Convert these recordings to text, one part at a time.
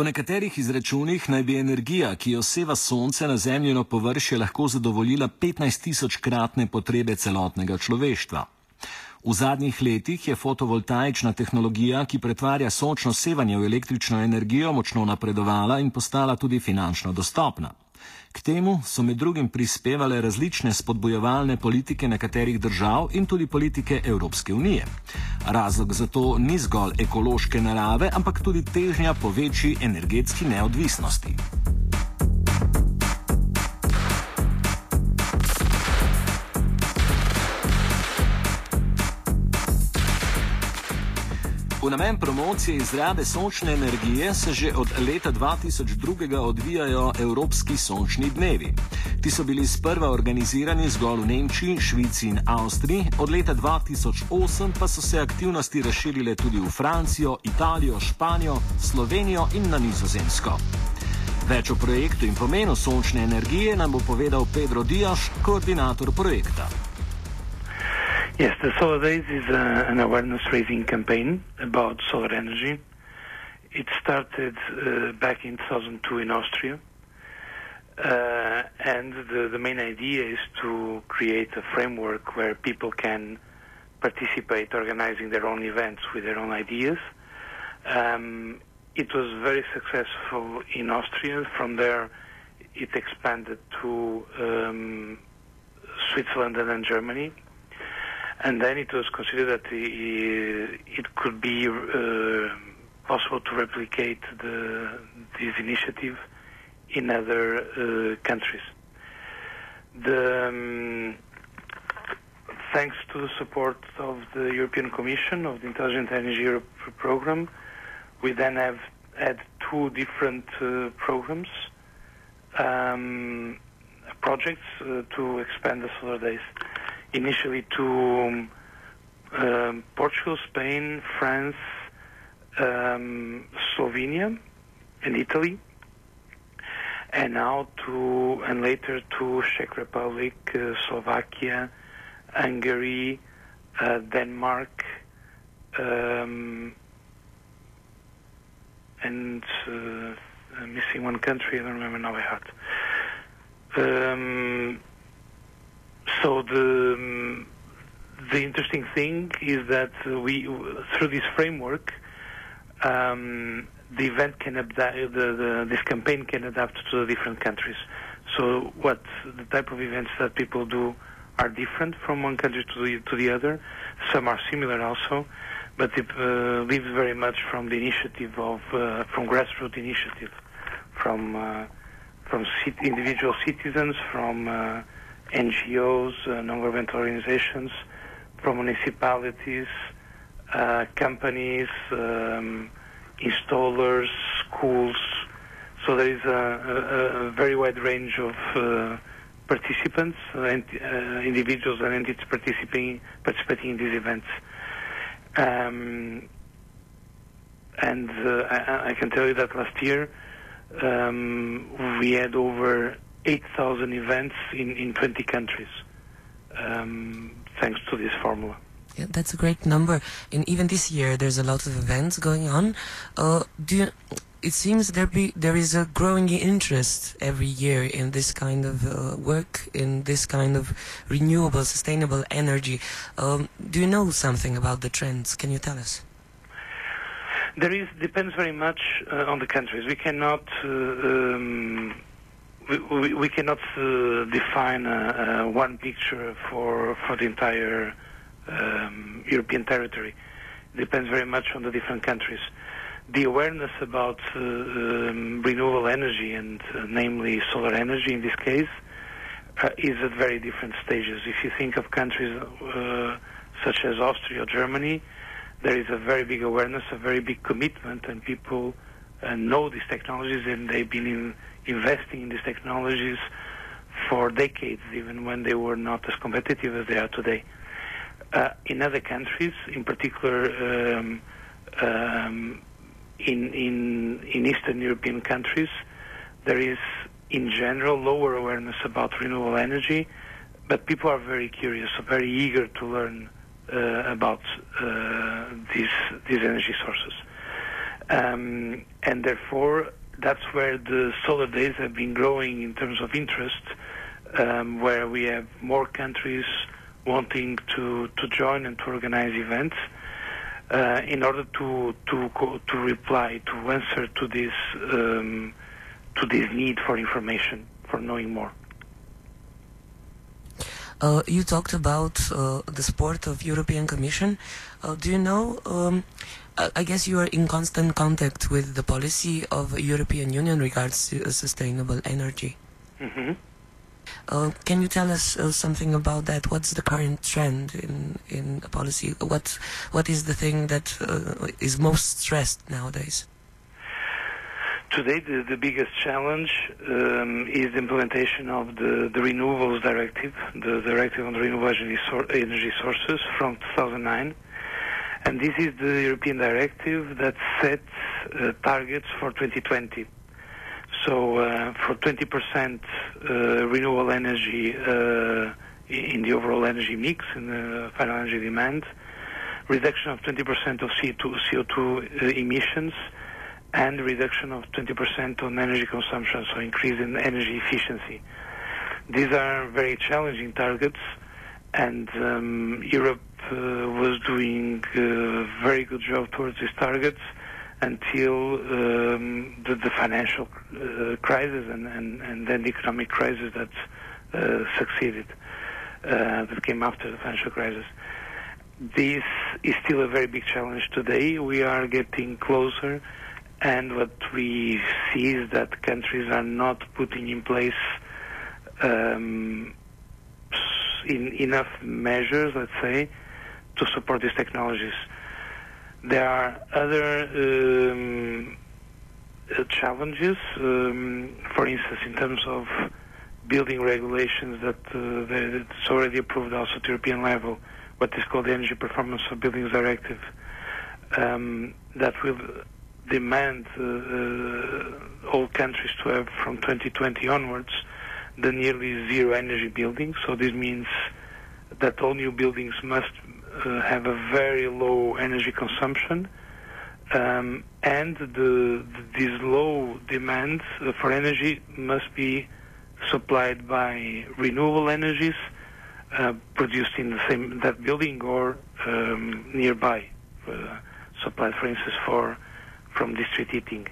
Po nekaterih izračunih naj bi energija, ki jo seva sonce na zemljino površje, lahko zadovoljila 15 tisoč kratne potrebe celotnega človeštva. V zadnjih letih je fotovoltaična tehnologija, ki pretvarja sončno sevanje v električno energijo, močno napredovala in postala tudi finančno dostopna. K temu so med drugim prispevale različne spodbojevalne politike nekaterih držav in tudi politike Evropske unije. Razlog za to ni zgolj ekološke narave, ampak tudi težnja po večji energetski neodvisnosti. V namen promocije izrabe sončne energije se že od leta 2002 odvijajo Evropski sončni dnevi. Ti so bili sprva organizirani zgolj v Nemčiji, Švici in Avstriji, od leta 2008 pa so se aktivnosti razširile tudi v Francijo, Italijo, Španijo, Slovenijo in na Nizozemsko. Več o projektu in pomenu sončne energije nam bo povedal Pedro Dijaš, koordinator projekta. Yes, the Solar Days is uh, an awareness raising campaign about solar energy. It started uh, back in 2002 in Austria. Uh, and the, the main idea is to create a framework where people can participate organizing their own events with their own ideas. Um, it was very successful in Austria. From there, it expanded to um, Switzerland and then Germany and then it was considered that it could be uh, possible to replicate the, this initiative in other uh, countries. The, um, thanks to the support of the European Commission of the Intelligent Energy Europe program, we then have had two different uh, programs, um, projects uh, to expand the solar days initially to um, um, Portugal, Spain, France, um, Slovenia, and Italy, and now to and later to Czech Republic, uh, Slovakia, Hungary, uh, Denmark, um, and uh, missing one country. I don't remember now by heart. Um, so the um, the interesting thing is that we through this framework um, the event can adapt the, the, this campaign can adapt to the different countries. So what the type of events that people do are different from one country to the, to the other. Some are similar also but it uh, lives very much from the initiative of uh, from grassroots initiative from uh, from individual citizens from uh, NGOs, uh, non-governmental organizations, from municipalities, uh, companies, um, installers, schools. So there is a, a, a very wide range of uh, participants, uh, uh, individuals and entities participating participating in these events. Um, and uh, I, I, can tell you that last year um, we had over 8,000 events in, in 20 countries, um, thanks to this formula. Yeah, that's a great number. And even this year, there's a lot of events going on. Uh, do you, it seems there be there is a growing interest every year in this kind of uh, work, in this kind of renewable, sustainable energy. Um, do you know something about the trends? Can you tell us? There is depends very much uh, on the countries. We cannot. Uh, um, we, we, cannot uh, define uh, uh, one picture for for the entire um, European territory. It depends very much on the different countries. The awareness about uh, um, renewable energy and uh, namely solar energy in this case uh, is at very different stages. If you think of countries such as Austria or Germany, there is a very big awareness, a very big commitment, and people know these technologies and they've been in investing in these technologies for decades, even when they were not as competitive as they are today. Uh, in other countries, in particular um, um, in, in, in Eastern European countries, there is in general lower awareness about renewable energy, but people are very curious, very eager to learn uh, about uh, these these energy sources. Um, and therefore, that's where the solar days have been growing in terms of interest, um, where we have more countries wanting to, to join and to organize events uh, in order to to to reply to answer to this um, to this need for information for knowing more. Uh, you talked about uh, the support of European Commission. Uh, do you know? Um, I guess you are in constant contact with the policy of European Union regards to sustainable energy. Mm-hmm. Uh, can you tell us uh, something about that? What's the current trend in in policy? What what is the thing that uh, is most stressed nowadays? Today, the, the biggest challenge um, is the implementation of the, the Renewables Directive, the Directive on Renewable Energy, energy Sources from 2009. And this is the European directive that sets uh, targets for 2020. So uh, for 20% uh, renewable energy uh, in the overall energy mix in the final energy demand, reduction of 20% of CO2, CO2 uh, emissions, and reduction of 20% on energy consumption, so increase in energy efficiency. These are very challenging targets, and um, Europe uh, was doing a very good job towards these targets until um, the, the, financial uh, crisis and, and, and, then the economic crisis that uh, succeeded, uh, that came after the financial crisis. This is still a very big challenge today. We are getting closer, and what we see is that countries are not putting in place um, in, enough measures, let's say, to support these technologies. There are other um, uh, challenges, um, for instance, in terms of building regulations that uh, that's already approved also at European level, what is called the Energy Performance of Buildings Directive, um, that will demand uh, uh, all countries to have from 2020 onwards the nearly zero energy buildings. So this means that all new buildings must uh, have a very low energy consumption, um, and the, the, this low demand uh, for energy must be supplied by renewable energies uh, produced in the same that building or um, nearby, uh, supplied, for instance, for from district heating.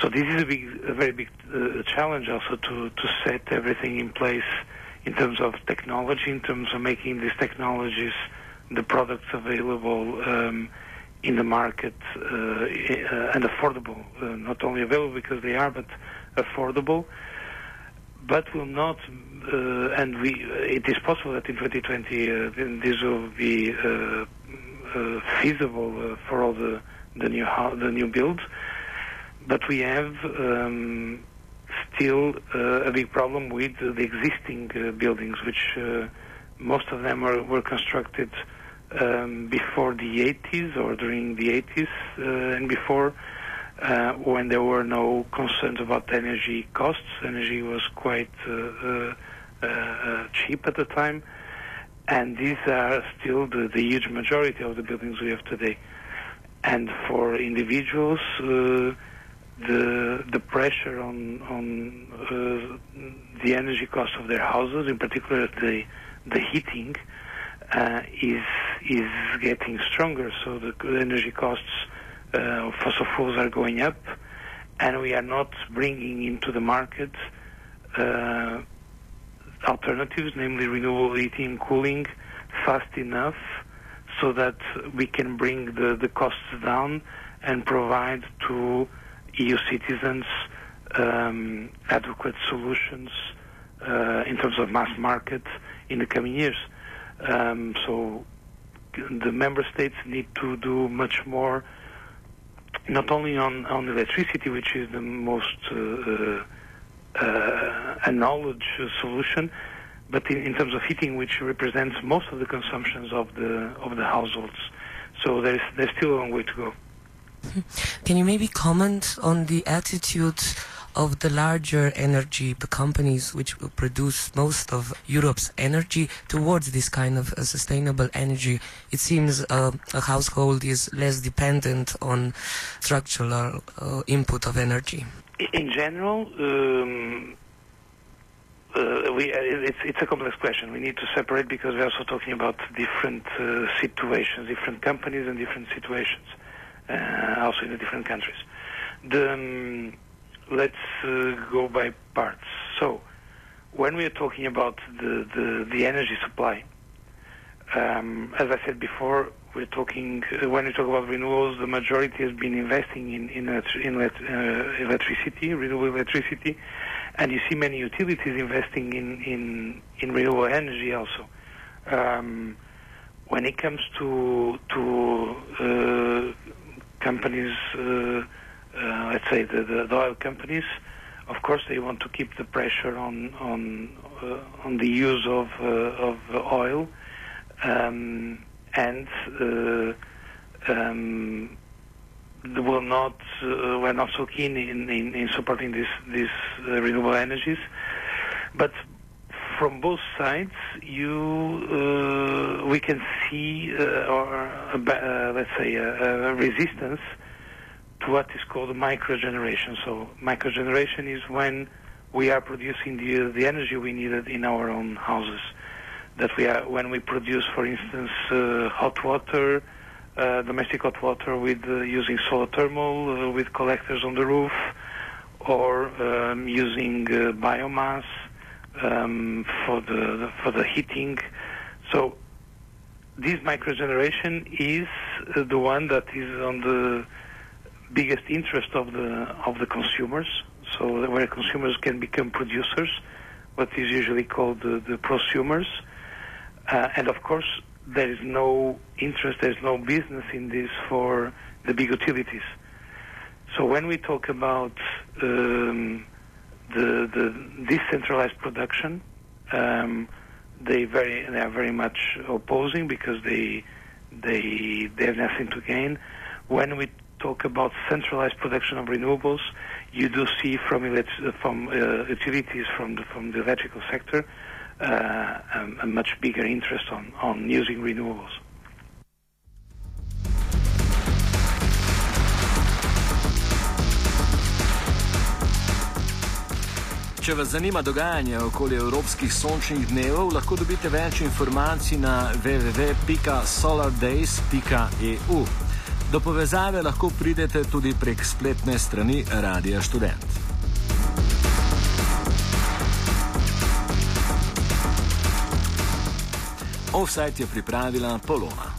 So this is a big, a very big uh, challenge also to to set everything in place in terms of technology, in terms of making these technologies the products available um, in the market uh, uh, and affordable. Uh, not only available because they are, but affordable. But will not, uh, and we. It is possible that in 2020 uh, this will be feasible for all the the new the new builds. But we have. Um, still a big problem with the existing buildings, which most of them were, were constructed um, before the 80s or during the 80s uh, and before uh, when there were no concerns about energy costs. Energy was quite uh, uh, uh cheap at the time, and these are still the, the, huge majority of the buildings we have today. And for individuals, uh, the the pressure on on the energy cost of their houses, in particular the the heating, uh, is is getting stronger. So the energy costs uh, of fossil fuels are going up, and we are not bringing into the market uh, alternatives, namely renewable heating cooling, fast enough so that we can bring the, the costs down and provide to EU citizens um, adequate solutions uh, in terms of mass market in the coming years. Um, so the member states need to do much more, not only on, on electricity, which is the most uh, uh, acknowledged solution, but in, in, terms of heating, which represents most of the consumptions of the of the households. So there's there's still a long way to go. Can you maybe comment on the attitude of the larger energy companies which produce most of Europe's energy towards this kind of uh, sustainable energy. It seems uh, a household is less dependent on structural uh, input of energy. In general, um, uh, we, uh, it's, it's a complex question. We need to separate because we're also talking about different uh, situations, different companies and different situations, uh, also in the different countries. The, um, let's uh, go by parts. So, when we are talking about the, the, the energy supply, um, as I said before, we're talking uh, when we talk about renewables, the majority has been investing in in, in electricity, renewable electricity and you see many utilities investing in in, in renewable energy also. Um, when it comes to to uh, companies, uh, uh, let's say the, the, the, oil companies, of course they want to keep the pressure on on uh, on the use of uh, of oil, um, and uh, um, will not uh, we're not so keen in, in, in supporting these these uh, renewable energies, but from both sides, you uh, we can see uh, or uh, let's say a, a, resistance to what is called microgeneration. So microgeneration is when we are producing the the energy we needed in our own houses. That we are when we produce, for instance, uh, hot water uh, domestic hot water with uh, using solar thermal uh, with collectors on the roof, or um, using uh, biomass um, for the for the heating. So this microgeneration is uh, the one that is on the biggest interest of the of the consumers. So where consumers can become producers, what is usually called the, the prosumers, uh, and of course there is no interest, there's no business in this for the big utilities. So when we talk about um, the, the decentralized production, um, they very they are very much opposing because they they they have nothing to gain. When we talk about centralized production of renewables, you do see from from uh, utilities from the from the electrical sector a, a, much bigger interest on, on using renewables. Če vas zanima dogajanje okoli evropskih sončnih dnevov, lahko dobite več informacij na www.solardays.eu. Do povezave lahko pridete tudi prek spletne strani Radia Student. Offside je pripravila Polona.